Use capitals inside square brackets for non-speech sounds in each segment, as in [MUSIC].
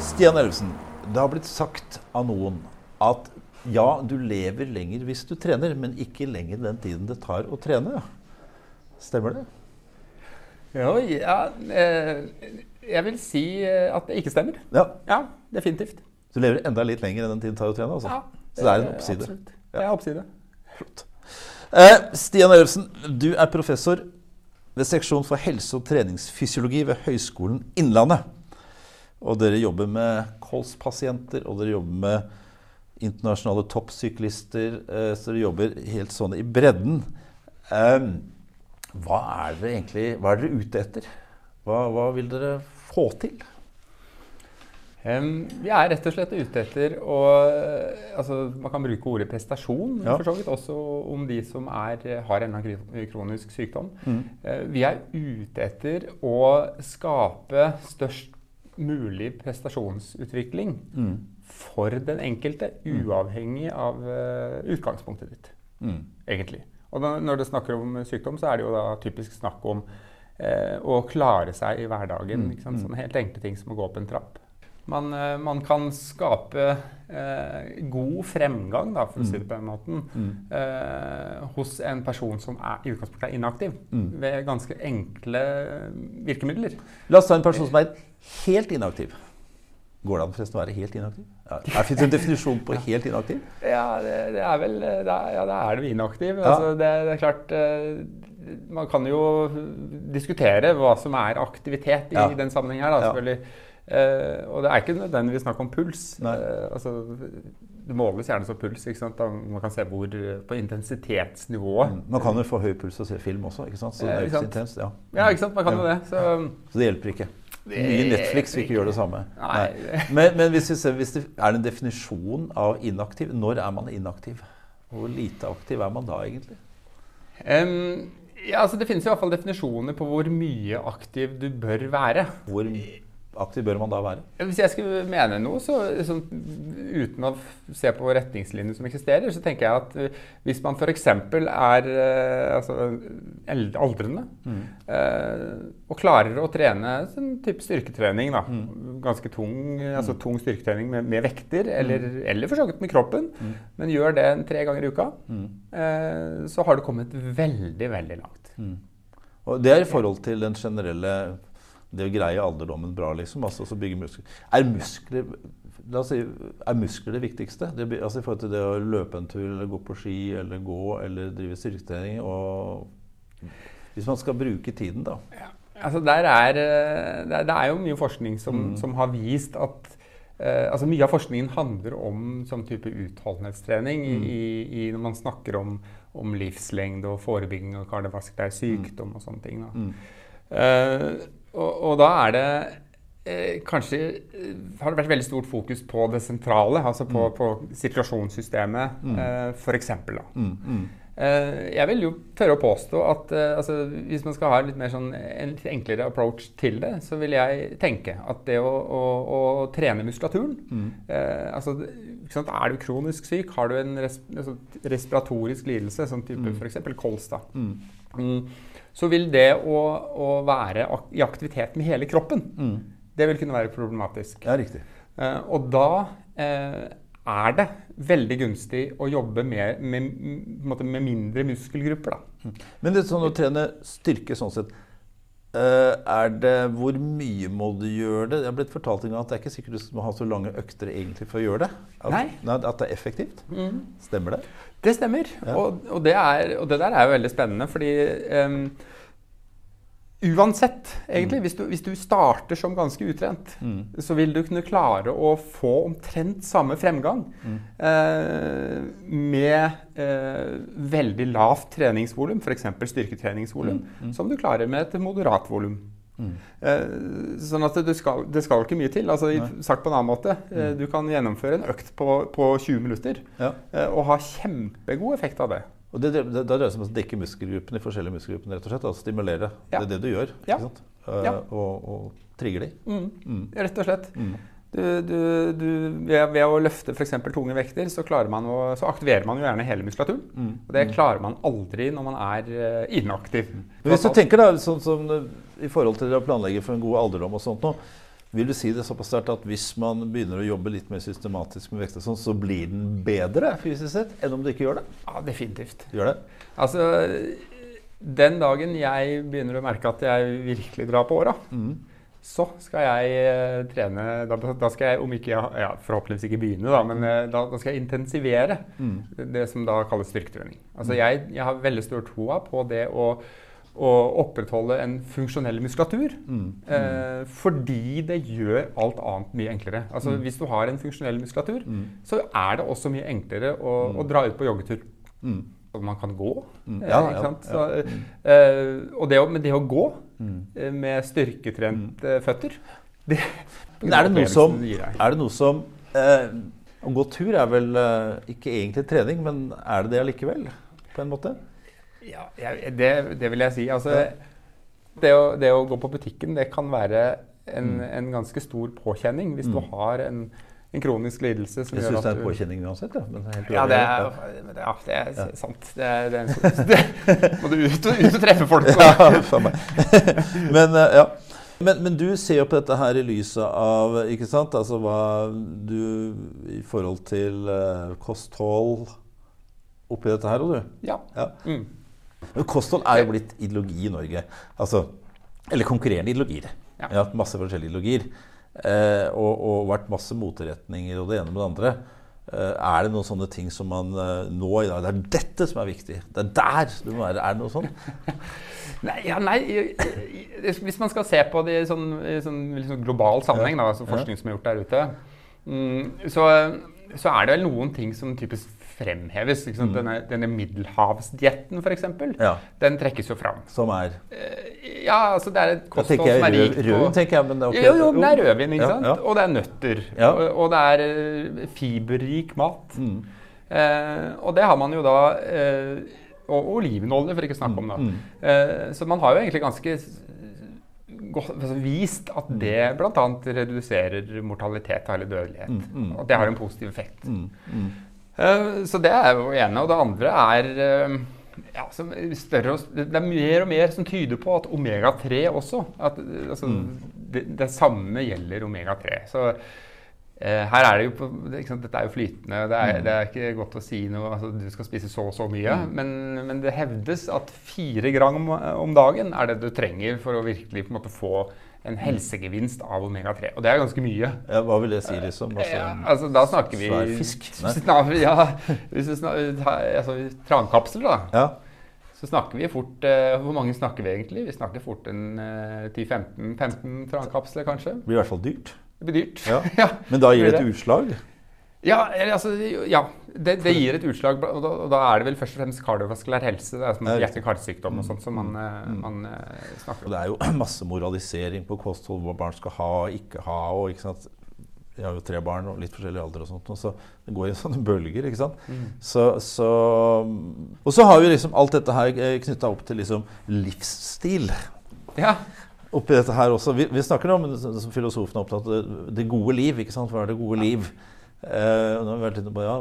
Stian Ellefsen, det har blitt sagt av noen at ja, du lever lenger hvis du trener, men ikke lenger den tiden det tar å trene. Stemmer det? Jo, ja, eh, jeg vil si eh, at det ikke stemmer. Ja. Ja, definitivt. Du lever enda litt lenger enn den tiden det tar å trene? Altså. Ja, Så det er en eh, oppside? Absolutt. Det er oppside. Flott. Eh, Stian Ellefsen, du er professor ved seksjon for helse- og treningsfysiologi ved Høgskolen Innlandet. Og dere jobber med kolspasienter, og dere jobber med internasjonale toppsyklister. Eh, så dere jobber helt sånn i bredden. Eh, hva er dere egentlig hva er dere ute etter? Hva, hva vil dere få til? Vi er rett og slett ute etter å eh, altså, Man kan bruke ordet prestasjon Ja. for så vidt, også om de som er, har en kronisk sykdom. Mm. vi er ute etter å skape størst mulig prestasjonsutvikling for den enkelte, uavhengig av eh, utgangspunktet ditt, Mm. egentlig. Og da, når det snakker om sykdom, så er det jo da typisk snakk om eh, å klare seg i hverdagen. Ikke sant? Sånne helt enkle ting som å gå opp en trapp. Man, eh, man kan skape eh, god fremgang, da, for å si det på den måten, eh, hos en person som er, i utgangspunktet er inaktiv, ved ganske enkle virkemidler. La oss ta en person som er helt inaktiv. Går det an forresten å være helt inaktiv? Ja. Er det en definisjon på [LAUGHS] helt inaktiv? Ja, det, det er vel det er, Ja, da er du inaktiv. Altså, det, det er klart Man kan jo diskutere hva som er aktivitet i Ja. den sammenheng her, da, Ja. selvfølgelig. Eh, og det er ikke nødvendigvis snakk om puls. Eh, altså, det måles gjerne som puls. ikke sant? Da man kan se hvor på intensitetsnivået. Man kan jo få høy puls og se film også, ikke sant? Så det er ikke ikke så intenst. Ja. Ja, ikke sant? Man kan jo det. Så Så det hjelper ikke. Mye Netflix vil ikke gjøre det samme. Nei. Men, men hvis vi ser, hvis det er det en definisjon av inaktiv, når er man inaktiv? Hvor lite aktiv er man da egentlig? Um, ja, altså Det finnes i hvert fall definisjoner på hvor mye aktiv du bør være. Hvor aktiv bør man da være? Hvis jeg skulle mene noe, så sånn, uten å se på retningslinjer som eksisterer, så tenker jeg at eh, hvis man f.eks. er eh, altså, aldrende mm. eh, og klarer å trene sånn type styrketrening, da, ganske tung, altså tung styrketrening med, med vekter, eller, eller for så vidt med kroppen, men gjør det tre ganger i uka, eh, så har du kommet veldig, veldig langt. Og det er i forhold til den generelle det greier greie alderdommen bra, liksom. Altså så bygge muskler. Er muskler La oss si, er muskler det viktigste? Det, altså I forhold til det å løpe en tur, eller gå på ski, eller gå, eller drive styrketrening. Og hvis man skal bruke tiden, da. Ja. Altså der er, eh, det, er, det jo mye forskning som, som har vist at eh, altså Mye av forskningen handler om sånn type utholdenhetstrening i, i, når man snakker om, om livslengde og forebygging av kardiovaskulær sykdom og sånne ting. Da. Og, og da er det eh, kanskje eh, har det vært veldig stort fokus på det sentrale, altså på, på sirkulasjonssystemet, eh, f.eks. Mm. Eh, jeg vil jo tørre å påstå at eh, altså, hvis man skal ha litt mer sånn, en litt enklere approach til det, så vil jeg tenke at det å, å, å trene muskulaturen eh, altså, sant, Er du kronisk syk, har du en res, altså, respiratorisk lidelse, sånn type f.eks. kols, da, mm, så vil det å, å være i aktivitet med hele kroppen, det vil kunne være problematisk. Ja, riktig. Eh, og da eh, er det veldig gunstig å jobbe med, med, med mindre muskelgrupper. Da. Men det er sånn å trene styrke sånn sett eh, er det, Hvor mye må du gjøre det? Jeg har blitt fortalt en gang at det er ikke sikkert du må ha så lange økter egentlig for å gjøre det. At, Nei. At det er effektivt. Stemmer det? Det stemmer. Og, og, det er, og det der er jo veldig spennende, fordi um, Uansett, egentlig, hvis, du, hvis du starter som ganske utrent, så vil du kunne klare å få omtrent samme fremgang eh, med eh, veldig lavt treningsvolum, f.eks. styrketreningsvolum, som du klarer med et moderat volum. Eh, sånn at det skal, det skal ikke mye til. Altså, sagt på en annen måte, mm. du kan gjennomføre en økt på, på 20 minutter Ja. eh, og ha kjempegod effekt av det. Og det, det, det, dreier seg om å dekke muskelgruppene, i forskjellige muskelgruppene, rett og slett. Altså stimulere. Ja. Det er det du gjør. Ja. Eh, Ja. og, og trigger de. Mm. Rett og slett. Du, du, du, ved, ved, å løfte f.eks. tunge vekter, så, å, så, aktiverer man jo gjerne hele muskulaturen. Mm. Og det klarer man aldri når man er uh, inaktiv. Men hvis du tenker da, sånn som i forhold til å planlegge for en god alderdom og sånt nå, vil du si det såpass sterkt at hvis man begynner å jobbe litt mer systematisk med vekter, sånn, så blir den bedre fysisk sett enn om du ikke gjør det? Ja, definitivt. Gjør det? Altså, den dagen jeg begynner å merke at jeg virkelig drar på åra, mm så skal jeg eh, trene da, da, skal jeg, om ikke ja, forhåpentligvis ikke begynne, da, men eh, da, da skal jeg intensivere mm. det som da kalles styrketrening. Altså mm. jeg, jeg, har veldig stor troa på det å, å, opprettholde en funksjonell muskulatur. Mm. Eh, fordi det gjør alt annet mye enklere. Altså mm. Hvis du har en funksjonell muskulatur, mm. så er det også mye enklere å, å dra ut på joggetur. Man kan gå. Ja, ja, så, uh, og det, men det å gå mm. med styrketrente mm. føtter. Det, [LAUGHS] Men er det noe som, er det noe som eh, Å gå tur er vel eh, ikke egentlig trening, men er det det allikevel? På en måte? Ja, det, det vil jeg si. Altså, det, å, det, å, gå på butikken, det kan være en, mm. en ganske stor påkjenning hvis du mm. har en en kronisk lidelse som jeg syns det er en påkjenning uansett. Ja, ja, det er, ja, det er ja. sant. Det er, det er en, [LAUGHS] det, må du ut ut og treffe folk. [LAUGHS] ja, for meg. [LAUGHS] men, eh, ja. Men, men, du ser jo på dette her i lyset av ikke sant? Altså hva du I forhold til uh, kosthold oppi dette her, og du? Ja. ja. Mm. Men kosthold er jo blitt ideologi i Norge. Altså, eller konkurrerende ideologier. Ja. Vi har hatt masse forskjellige ideologier. Eh, og, og, vært masse motretninger og det ene med det andre. Eh, er det noen sånne ting som man eh, nå i dag Det er dette som er viktig. Det er der du må være. Er det noe sånt? [LAUGHS] nei, ja, nei, Hvis man skal se på det i sånn, i sånn liksom global sammenheng, da, altså forskning som er gjort der ute, mm, så, så, er det vel noen ting som typisk fremheves. Mm. Denne, denne middelhavsdietten, f.eks., ja. den trekkes jo fram. Som er? Eh, ja, altså det er et kosthold som er rikt på Rødvin, tenker jeg. Men det er, okay. jo, jo, det er rødvin, ikke sant? Ja, og det er nøtter. Og, og, det er uh, fiberrik mat. Mm. Eh, og det har man jo da eh, Og olivenolje, for ikke å snakke om, da. Mm. så man har jo egentlig ganske altså vist at mm. det bl.a. reduserer mortalitet eller dødelighet. Mm, mm, og det har en positiv effekt. Mm, mm. Eh, så det er jo ene. Og det andre er eh, ja, større, Det er mer og mer som tyder på at omega-3 også at, altså, mm. det, det, samme gjelder omega-3. Så eh, her er det jo sant, Dette er jo flytende. Det er, mm. det er, ikke godt å si noe altså, Du skal spise så og så mye. Mm. Men, men, det hevdes at fire gram om, om, dagen er det du trenger for å virkelig på en måte få en helsegevinst av omega-3. Og det er ganske mye. Ja, hva vil det si, liksom? Altså, ja, altså da snakker vi Svær fisk? [LAUGHS] ja, hvis vi snakker, altså, Trankapsler, da. Ja. Så snakker vi fort uh, Hvor mange snakker vi egentlig? Vi snakker fort en uh, 10-15 trankapsler, kanskje. Det blir i hvert fall dyrt. Det blir dyrt. Ja. [LAUGHS] Men da gir det et utslag? Ja, altså, ja det, det, gir et utslag. Og da, og da, er det vel først og fremst kardiovaskulær helse. Det er sånn hjerte-karsykdom og sånt som man, eh, mm. man, eh, snakker om. Det er jo [CLEARS THROAT] masse moralisering på kosthold, hva barn skal ha og ikke ha. og ikke sant? Jeg har jo tre barn og litt forskjellig alder og sånt. Og så det går i [LAUGHS] sånne bølger. ikke sant? Mm. Så, så, og så har vi liksom alt dette her eh, knytta opp til liksom livsstil. Ja. Oppi dette her også. Vi, vi snakker om, som filosofen er opptatt av, det gode liv. ikke sant? Hva er det gode liv? Uh, på ja,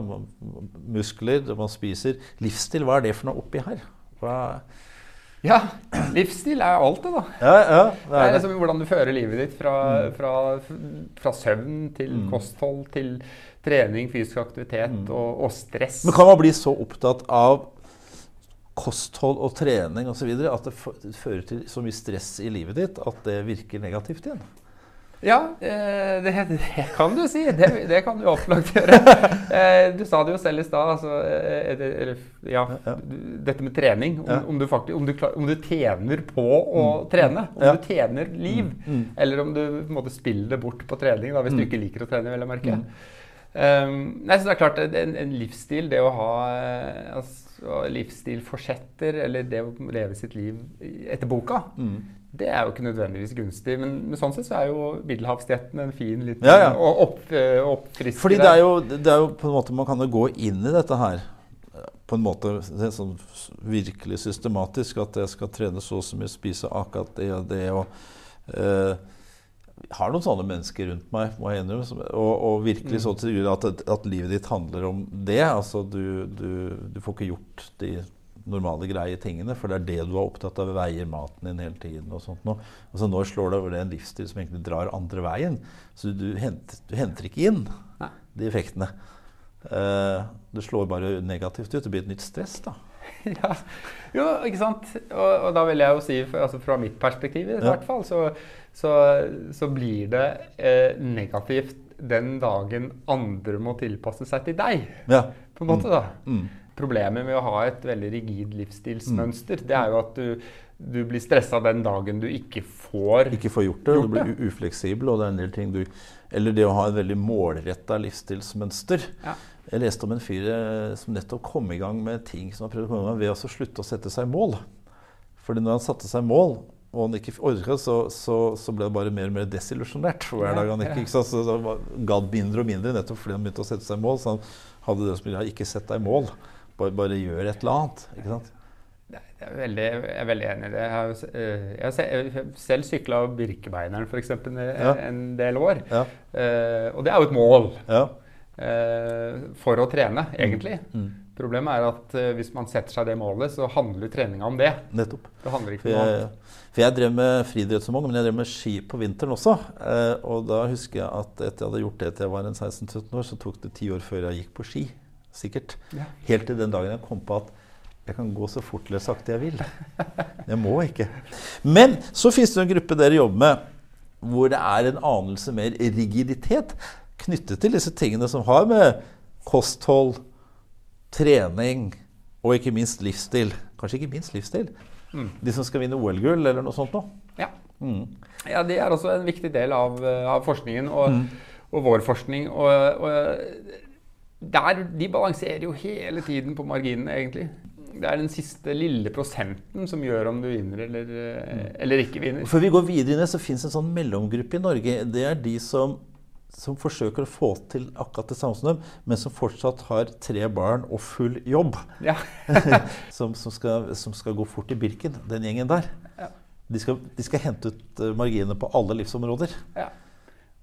muskler, man spiser Livsstil, hva er det for noe oppi her? Hva ja, livsstil er alt det, da. Ja, ja, det er, det er liksom hvordan du fører livet ditt fra, mm. fra, fra søvn til mm. kosthold til trening, fysisk aktivitet mm. og, og, stress. Men kan man bli så opptatt av kosthold og trening osv. at det fører til så mye stress i livet ditt at det virker negativt igjen? Ja, eh, det, [LAUGHS] det, kan du si. Det, det kan du opplagt gjøre. Eh, du sa det jo selv i stad. Altså, eh, ja, dette med trening. Om, om, du faktisk, om, du, om, du tjener på å mm. trene. Om du tjener liv. Mm. Mm. Eller om du måte spiller det bort på trening, da, hvis du ikke liker å trene. vel å merke. Um, nei, så det er klart, en, en livsstil, det å ha altså, livsstil forsetter, eller det å leve sitt liv etter boka, mm det er jo ikke nødvendigvis gunstig. Men, men sånn sett så er jo middelhavsdietten en fin liten ja, ja. opp, eh. Fordi det er, jo, det er, jo, på en måte Man kan jo gå inn i dette her på en måte sånn virkelig systematisk. At jeg skal trene så og så mye, spise akkurat det og det. og eh, har noen sånne mennesker rundt meg, må jeg innrømme. Og, og virkelig så til grunn at, at livet ditt handler om det. Altså du, du, du, får ikke gjort de normale, greie tingene, for det er det du er opptatt av. Veier maten din hele tiden og sånt noe. Altså nå slår det over det en livsstil som egentlig drar andre veien. Så du, henter, du henter ikke inn Nei. de effektene. Uh, det slår bare negativt ut. Det blir et nytt stress, da. [LAUGHS] ja, jo, ikke sant. Og, og, da vil jeg jo si, for, altså fra mitt perspektiv i hvert fall, så, så, så blir det eh, negativt den dagen andre må tilpasse seg til deg. Ja. På en måte, da. Mm. mm. Problemet med å ha et veldig rigid livsstilsmønster, mm. det er jo at du, du blir stressa den dagen du ikke får Ikke får gjort det. Gjort du blir ufleksibel, og det er en del ting du Eller det å ha et veldig målretta livsstilsmønster. Ja. Jeg leste om en fyr eh, som nettopp kom i gang med ting som han prøvde å komme i gang ved å slutte å sette seg mål. Fordi når han satte seg mål, og han ikke orka, så, så, så, ble det bare mer og mer desillusjonert hver dag han ikke, ikke så, så gadd mindre og mindre nettopp fordi han begynte å sette seg mål. Så han hadde det som ville ha ikke sett deg mål, bare, bare gjør et eller annet. ikke sant? Jeg er, veldig, jeg er veldig enig i det. Jeg har, eh, jeg har selv sykla Birkebeineren f.eks. En, ja. en del år. Ja. Uh, og det er jo et mål. Ja. uh, for å trene, egentlig. Mm. mm. Problemet er at uh, hvis man setter seg det målet, så handler treninga om det. Nettopp. Det handler ikke for noe jeg, For jeg drev med friidrett som ung, men jeg drev med ski på vinteren også. Og da husker jeg at etter jeg hadde gjort det til jeg var 16-17 år, så tok det ti år før jeg gikk på ski. Sikkert. Ja. Helt til den dagen jeg kom på at jeg kan gå så fort eller sakte jeg vil. Jeg må ikke. Men så fins det en gruppe dere jobber med hvor det er en anelse mer rigiditet knyttet til disse tingene som har med kosthold, trening og ikke minst livsstil Kanskje ikke minst livsstil. Mm. De som skal vinne OL-gull eller noe sånt noe. Ja. Mm. ja. det er også en viktig del av, eh, av forskningen og, mm. og, vår forskning. Og, og der, de balanserer jo hele tiden på marginene, egentlig. Det er den siste lille prosenten som gjør om du vinner eller, eh, eller ikke vinner. Før vi går videre inn, så fins en sånn mellomgruppe i Norge. Det er de som som forsøker å få til akkurat det samme som dem, men som fortsatt har tre barn og full jobb. Ja. [LAUGHS] som, som, skal, som, skal, gå fort i Birken, den gjengen der. Ja. De, skal, de, skal, hente ut eh, marginene på alle livsområder. Ja.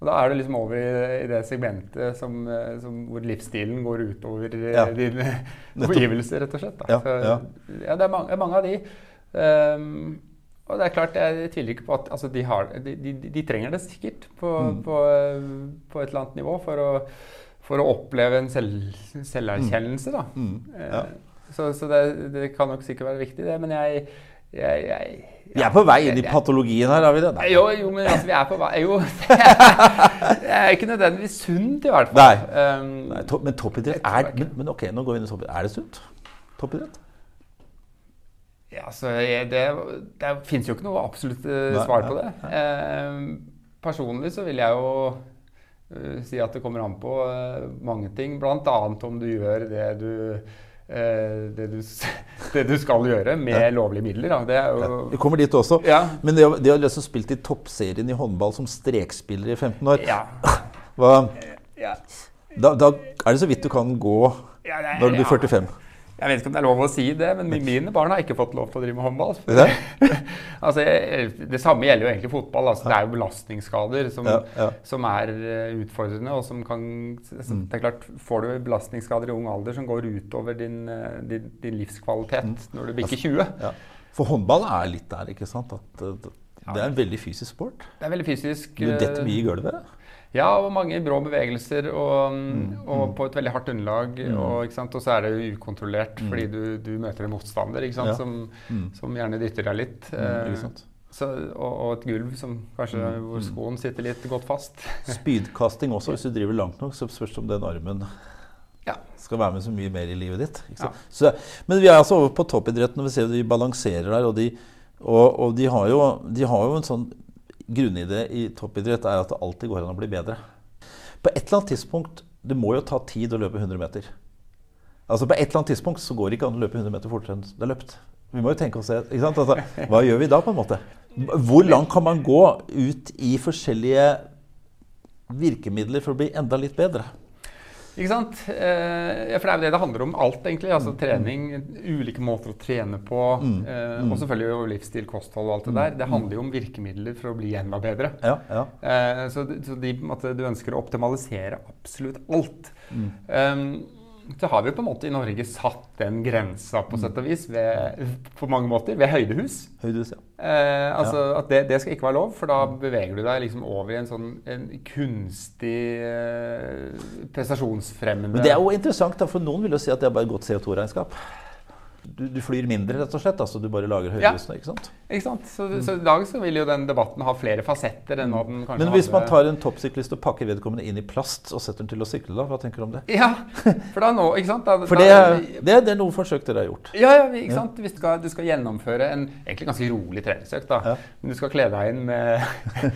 Og da er du liksom over i, det segmentet som, eh, som, hvor livsstilen går utover eh, ja. dine [LAUGHS] omgivelser, rett og slett. Ja, Så, ja. det er mange, mange av de. Um, og det er klart, Jeg tviler ikke på at altså, de, har, de, de, de, trenger det sikkert på, mm. på, på, et eller annet nivå for å, for å oppleve en selv, selverkjennelse. Da. Mm. Mm. Ja. Så, så det, det, kan nok sikkert være viktig, det. Men jeg, jeg, jeg Vi er på vei inn i patologien her, har vi det? Jo, jo, men altså, vi er på vei Jo, [LAUGHS] det er ikke nødvendigvis sunt, i hvert fall. Nei. Um, Nei to, men toppidrett er men, men, ok, nå går vi inn i toppidrett. Er det sunt? Toppidrett? Ja, så det, det fins jo ikke noe absolutt uh, svar på det. Uh, personlig så vil jeg jo uh, si at det kommer an på mange ting. Bl.a. om du gjør det du, det du, [LAUGHS] det du skal gjøre med ja. lovlige midler. Da. Det jo, ja, vi kommer dit også. Ja. Men det, det å liksom spilt i toppserien i håndball som strekspiller i 15 år [LAUGHS] Hva, da, da, er det så vidt du kan gå når du blir 45. Jeg vet ikke om det er lov å si det, men mine barn har ikke fått lov til å drive med håndball. [LAUGHS] altså, det samme gjelder jo egentlig fotball. Altså, det er jo belastningsskader som, ja, ja. som er eh, utfordrende. og som kan, mm. det er klart, Får du belastningsskader i ung alder som går utover din, eh, din, din livskvalitet mm. når du bikker 20 altså, ja. For håndball er litt der, ikke sant? At det, det er en veldig fysisk sport. Det er veldig fysisk. Du detter mye i gulvet. Ja, og mange brå bevegelser og, mm, og mm. på et veldig hardt underlag. Mm. Og, og, så er det ukontrollert mm. fordi du, du, møter en motstander ja. som, mm. som, gjerne dytter deg litt. Mm, eh, så, og, og, et gulv som kanskje hvor skoen sitter litt godt fast. [LAUGHS] Spydkasting også, hvis du driver langt nok, så spørs det om den armen ja. skal være med så mye mer i livet ditt. Ja. Så, men vi er altså over på toppidretten, og vi ser at de balanserer der. Og de, og, og de, har jo, de har jo en sånn grunnidé i toppidrett er at det alltid går an å bli bedre. På et eller annet tidspunkt Det må jo ta tid å løpe 100 meter. Altså På et eller annet tidspunkt så går det ikke an å løpe 100 meter fortere enn det er løpt. Vi må jo tenke oss det. ikke Altså, hva gjør vi da, på en måte? Hvor langt kan man gå ut i forskjellige virkemidler for å bli enda litt bedre? Ikke sant? Eh, for det er jo det det handler om alt, egentlig. Altså trening, ulike måter å trene på. Mm. Eh, Mm. og selvfølgelig jo livsstil, kosthold og alt det der. Det handler jo om virkemidler for å bli enda bedre. Ja, ja. Eh, så så de, måte, du ønsker å optimalisere absolutt alt. Mm. Um, så har vi på en måte i Norge satt den grensa på sett og vis ved, på mange måter ved høydehus. Høydehus, ja. Eh, altså At det, det skal ikke være lov, for da beveger du deg liksom over i en sånn en kunstig eh, prestasjonsfremmende Men det er jo interessant, da, for noen vil jo si at det er bare et godt CO2-regnskap. Du, du flyr mindre, rett og slett. altså Du bare lager høydehusene, ikke sant? Ikke sant? Så, så i dag så vil jo den debatten ha flere fasetter enn hva den kanskje Men hvis man tar en toppsyklist og pakker vedkommende inn i plast og setter den til å sykle, da, hva tenker du om det? Ja, for da nå, ikke sant? Da, For det, da, det, det er noen forsøk dere har gjort. Ja, ja, ikke sant? Hvis du skal, du skal gjennomføre en egentlig ganske rolig treningsøkt, da. Ja. Men du skal kle deg inn med,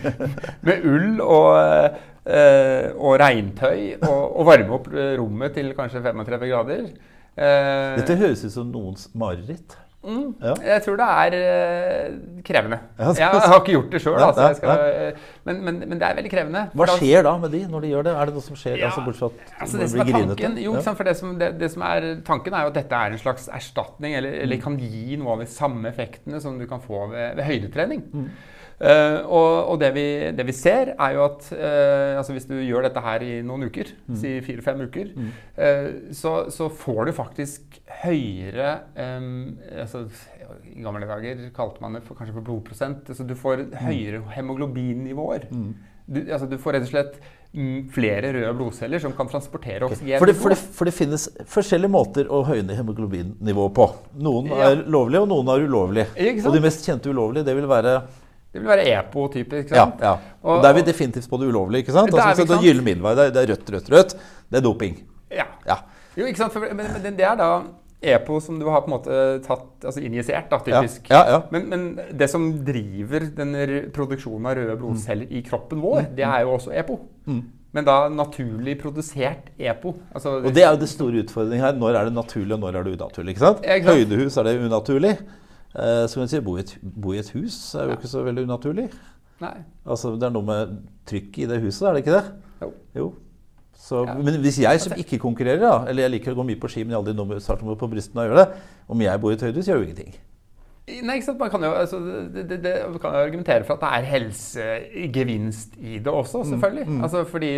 [LAUGHS] med ull og, eh, og regntøy og, og varme opp rommet til kanskje 35 grader. Eh, Dette høres ut som noens mareritt. mm, Ja. Jeg tror det er eh, krevende. Jeg har ikke gjort det sjøl, altså, skal- men, men, men det er veldig krevende. Hva skjer da med de når de gjør det? Er det noe som skjer? Ja, altså Bortsett fra Altså det som er tanken, jo, Ja. For det som, det, det som er tanken er jo at dette er en slags erstatning, eller, Mm. eller kan gi noe av de samme effektene som du kan få ved, ved høydetrening. Mm. Eh, og og det, vi, det vi ser, er jo at uh, altså hvis du gjør dette her i noen uker, Mm. si fire-fem uker, eh, så, så får du faktisk høyere um, altså, I gamle dager kalte man det for, kanskje for blodprosent. Altså, du får høyere hemoglobinnivåer. Mm. Du, altså, du får rett og slett mm, flere røde blodceller som kan transportere oksygen. For det, for, det, for det finnes forskjellige måter å høyne hemoglobin-nivået på. Noen Ja. er lovlige, og noen er ulovlige. Og de mest kjente ulovlige, det vil være Det vil være EPO-type. ikke Ja. sant? ja. Og Og- da er vi definitivt på det ulovlige. ikke sant? Altså, det er gyllen middelvei. Det er- rødt, rødt, rødt. Det er doping. Ja. Ja. Jo, ikke sant? For, men, men det er da EPO som du har på en måte tatt, altså injisert, da, typisk. ja, ja. Men, men det som driver den produksjonen av røde blodceller i kroppen vår, det er jo også EPO. Mm. Men da naturlig produsert EPO. Altså, Og det er jo det store utfordringen her. Når er det naturlig, og når er det unaturlig? ikke sant? Høydehus er det unaturlig. Eh, så kan vi si, bo i, et, bo i et hus er jo ikke så veldig unaturlig. Nei. Altså, Det er noe med trykket i det huset, er det ikke det? Jo. Jo. Så, Ja. Men hvis jeg som ikke konkurrerer, da, eller jeg liker å gå mye på ski, men jeg aldri noe med startnummer på brystene og gjør det, om jeg bor i et høydehus, gjør jo ingenting. Nei, ikke sant? Man kan jo, altså, det, det, det, kan jo argumentere for at det er helsegevinst i det også, selvfølgelig. Altså, fordi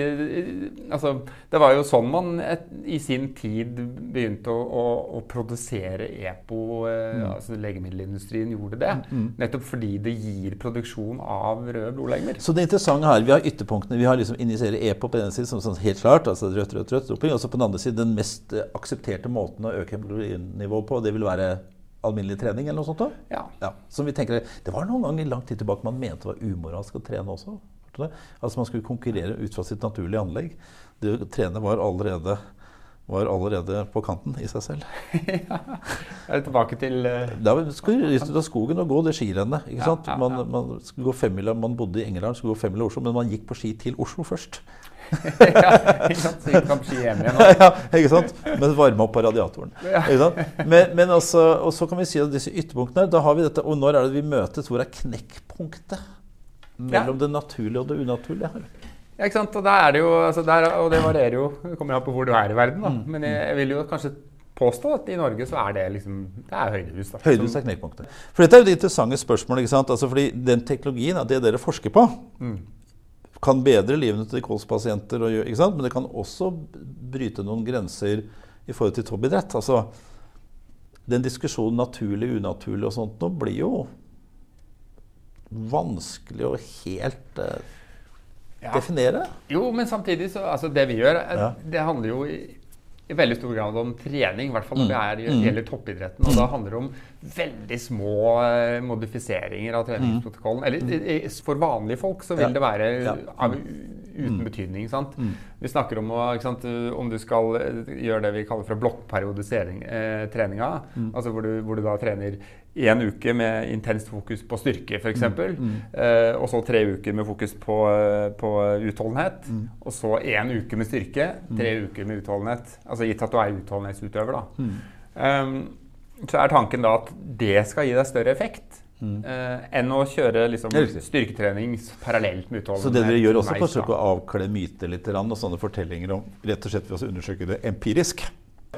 altså, Det var jo sånn man et, i sin tid begynte å, å, å produsere EPO. Eh, altså Legemiddelindustrien gjorde det. Nettopp fordi det gir produksjon av røde blodlegemer. Så det interessante her, vi har ytterpunktene. Vi har liksom injiserer EPO på den ene siden, som sånn helt klart, altså rødt, rødt, rødt. Og så på den andre siden den mest eh, aksepterte måten å øke hemoglobin-nivået på, det vil være alminnelig trening eller noe sånt? da? Ja. Ja, som vi tenker, Det var noen ganger lang tid tilbake man mente det var umoralsk å trene også. Altså Man skulle konkurrere ut fra sitt naturlige anlegg. Det å trene var allerede, var allerede på kanten i seg selv. [LAUGHS] ja. Er det tilbake til uh... Da skulle vi ut av skogen og gå det skirennet. ikke Ja, sant? Man, man, skulle gå femmila, man bodde i England, skulle gå femmila i Oslo, men man gikk på ski til Oslo først. Ja, ikke sant? Så på ski hjem igjen. ja, ikke sant? Men varme opp på radiatoren. Ikke sant? Men, men altså, og så kan vi si at disse ytterpunktene, da har vi dette, og når er det vi møtes? Hvor er knekkpunktet mellom det naturlige og det unaturlige her? Ja, ikke sant? Og, det jo, altså der, og det varierer jo. Det kommer an på hvor du er i verden. Da. Men jeg, jeg vil jo kanskje påstå at i Norge så er det liksom Det er høydehus. da. Høydehus er knekkpunktet. For dette er jo det interessante spørsmålet. ikke sant? Altså fordi den teknologien, det dere forsker på, kan bedre livene til kolspasienter, og, ikke sant? men det kan også bryte noen grenser i forhold til toppidrett. Altså, den diskusjonen naturlig, unaturlig og sånt nå blir jo vanskelig å helt uh, Ja. definere. Jo, men samtidig så altså Det vi gjør, er, Ja. det handler jo i, i veldig stor grad om trening. I hvert fall når Mm. det er, gjelder toppidretten. Og da handler det om veldig små eh, modifiseringer av treningsprotokollen. Eller for vanlige folk så vil Mm. Det være. Mm. uten betydning. sant? Vi snakker om sant, om du skal eh, gjøre det vi kaller for blokkperiodisering eh, treninga. Mm. Altså hvor du, hvor du da trener én uke med intenst fokus på styrke, f.eks. Mm. Eh, og så tre uker med fokus på, eh, på utholdenhet. Mm. Og så én uke med styrke, tre uker med utholdenhet. Altså gitt at du er utholdenhetsutøver, da. Mm. Um, så er tanken da at det skal gi deg større effekt. mm. eh, enn å kjøre liksom, styrketrening parallelt med utholdenhet. Så det dere gjør også, forsøker å avkle myter litt og sånne fortellinger om rett og slett ved å undersøke det empirisk?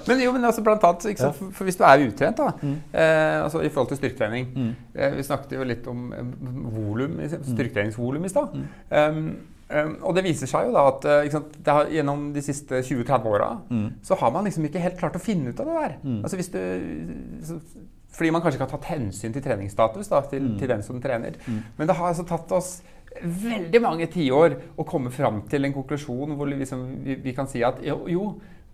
Men jo, men altså blant annet, ja. for, for, Hvis du er utrent da, mm. eh, altså i forhold til styrketrening mm. eh, Vi snakket jo litt om eh, volum, mm. styrketreningsvolum i stad. Um, um, og det viser seg jo da at eh, sant, har, gjennom de siste 20-30 åra mm. så har man liksom ikke helt klart å finne ut av det der. Mm. Altså hvis du, så, fordi man kanskje ikke har tatt hensyn til treningsstatus da, til, mm. til den som trener. Men det har altså tatt oss veldig mange tiår å komme fram til en konklusjon hvor liksom, vi, vi, kan si at jo, jo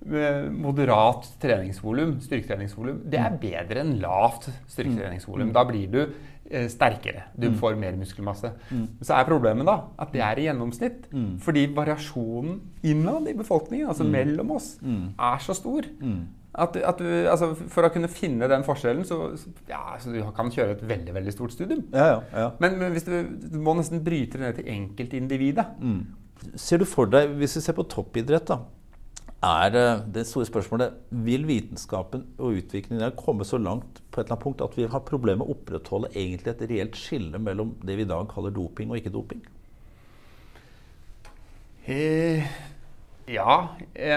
moderat treningsvolum, styrketreningsvolum, det er mm. bedre enn lavt styrketreningsvolum. Mm. Da blir du eh, sterkere. Du mm. får mer muskelmasse. Så er problemet da at det er i gjennomsnitt. Fordi variasjonen innad i befolkningen, altså mellom oss, er så stor. At, at du, altså for å kunne finne den forskjellen, så, ja, så du kan kjøre et veldig veldig stort studium. Ja, ja, men, men, hvis du, du, må nesten bryte det ned til enkeltindividet. Mm. Ser du for deg, hvis vi ser på toppidrett, da, er det store spørsmålet Vil vitenskapen og utviklingen der komme så langt på et eller annet punkt at vi har problemer med å opprettholde egentlig et reelt skille mellom det vi i dag kaller doping og ikke doping? Eh, ja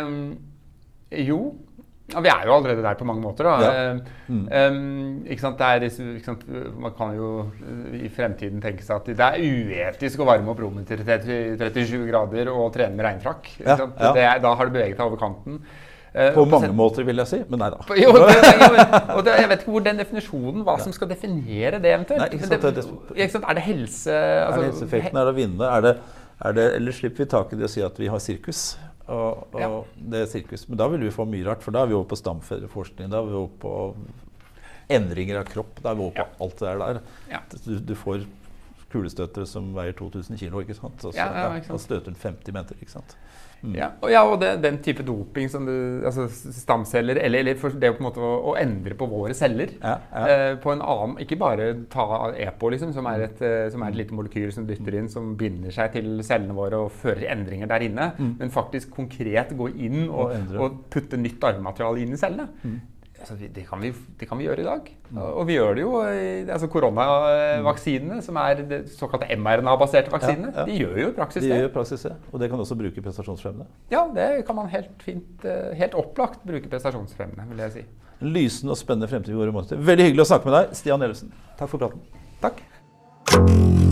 um, Jo. Ja, vi er jo allerede der på mange måter. Ja. Mm. Um? Er, ikke sant? Man kan jo i fremtiden tenke seg at det er uetisk å varme opp rommet til 37 grader og trene med regnfrakk. Ja, ja. Da har det beveget seg over kanten. Uh, på mange måter, vil jeg si. Men nei da. Jo, det, og det, jeg vet ikke hvor den definisjonen, hva som skal definere det eventuelt. Nei, sant, det? Er det helse altså, Er det helseeffekten? Er det å vinne? Er det, er det, eller slipper vi tak i å si at vi har sirkus? Og, og ja. det er sirkus. Men da vil vi få mye rart, for da er vi over på stamcelleforskning. Da er vi over på endringer av kropp. Da er vi over på ja. alt det der. Ja. Du, du, får kulestøtere som veier 2000 kg, ikke sant? Og så ja, støter den 50 meter. ikke sant? Mm. Ja, og, ja, og det, den type doping som du, altså stamceller Eller, eller det på en måte å, å, endre på våre celler ja, ja. Eh, på en annen Ikke bare ta EPO, liksom, som er, et, eh, som er et lite molekyl som dytter inn, som binder seg til cellene våre og fører endringer der inne, mm. men faktisk konkret gå inn og, og, og putte nytt arvemateriale inn i cellene. Mm altså, det, kan vi, det, kan vi, gjøre i dag. Og vi gjør det jo. altså Koronavaksinene, som er det såkalte mRNA-baserte vaksinene, ja, ja. de gjør jo i praksis det. De gjør praksis det, Og det kan også bruke prestasjonsfremmende? Ja, det kan man helt fint, eh, helt opplagt bruke prestasjonsfremmende, vil jeg si. En lysende og spennende fremtid i våre måneder. Veldig hyggelig å snakke med deg, Stian Ellefsen. Takk for praten. Takk.